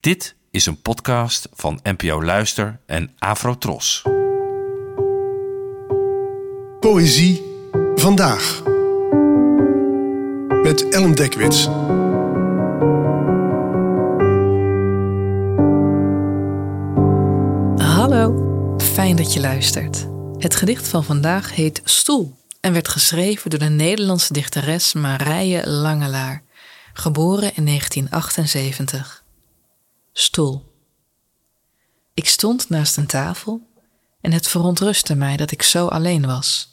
Dit is een podcast van NPO Luister en Afrotros. Poëzie vandaag. Met Ellen Dekwits. Hallo, fijn dat je luistert. Het gedicht van vandaag heet Stoel en werd geschreven door de Nederlandse dichteres Marije Langelaar, geboren in 1978. Stoel. Ik stond naast een tafel en het verontrustte mij dat ik zo alleen was.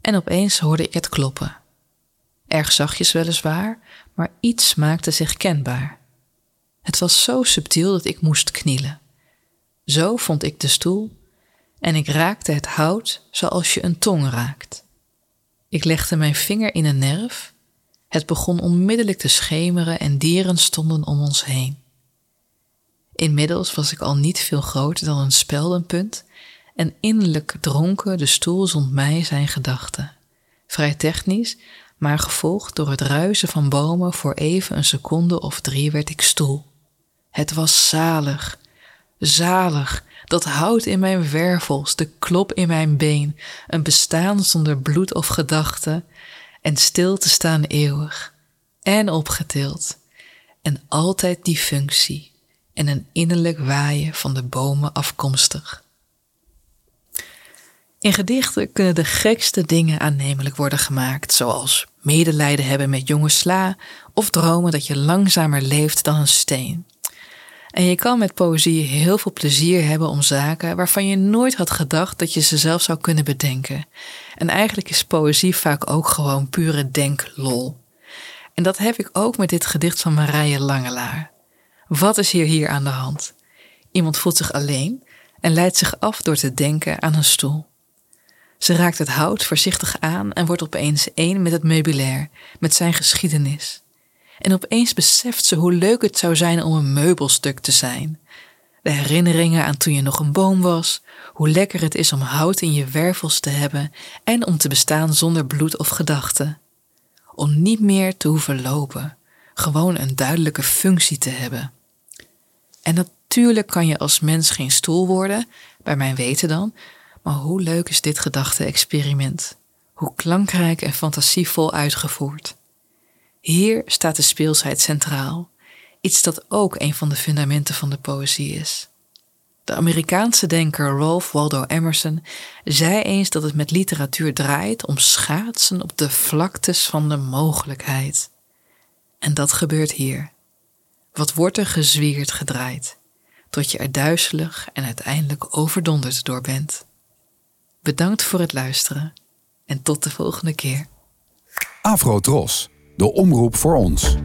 En opeens hoorde ik het kloppen. Erg zachtjes weliswaar, maar iets maakte zich kenbaar. Het was zo subtiel dat ik moest knielen. Zo vond ik de stoel en ik raakte het hout zoals je een tong raakt. Ik legde mijn vinger in een nerf. Het begon onmiddellijk te schemeren en dieren stonden om ons heen. Inmiddels was ik al niet veel groter dan een speldenpunt en innerlijk dronken de stoel zond mij zijn gedachten. Vrij technisch, maar gevolgd door het ruisen van bomen voor even een seconde of drie werd ik stoel. Het was zalig, zalig, dat hout in mijn wervels, de klop in mijn been, een bestaan zonder bloed of gedachte, en stil te staan eeuwig, en opgetild, en altijd die functie, en een innerlijk waaien van de bomen afkomstig. In gedichten kunnen de gekste dingen aannemelijk worden gemaakt, zoals medelijden hebben met jonge sla of dromen dat je langzamer leeft dan een steen. En je kan met poëzie heel veel plezier hebben om zaken waarvan je nooit had gedacht dat je ze zelf zou kunnen bedenken. En eigenlijk is poëzie vaak ook gewoon pure denklol. En dat heb ik ook met dit gedicht van Marije Langelaar. Wat is hier hier aan de hand? Iemand voelt zich alleen en leidt zich af door te denken aan een stoel. Ze raakt het hout voorzichtig aan en wordt opeens één met het meubilair, met zijn geschiedenis. En opeens beseft ze hoe leuk het zou zijn om een meubelstuk te zijn. De herinneringen aan toen je nog een boom was, hoe lekker het is om hout in je wervels te hebben en om te bestaan zonder bloed of gedachten. Om niet meer te hoeven lopen, gewoon een duidelijke functie te hebben. En natuurlijk kan je als mens geen stoel worden, bij mijn weten dan, maar hoe leuk is dit gedachte-experiment? Hoe klankrijk en fantasievol uitgevoerd. Hier staat de speelsheid centraal, iets dat ook een van de fundamenten van de poëzie is. De Amerikaanse denker Ralph Waldo Emerson zei eens dat het met literatuur draait om schaatsen op de vlaktes van de mogelijkheid. En dat gebeurt hier. Wat wordt er gezwierd gedraaid, tot je er duizelig en uiteindelijk overdonderd door bent. Bedankt voor het luisteren en tot de volgende keer. Afro Tros, de omroep voor ons.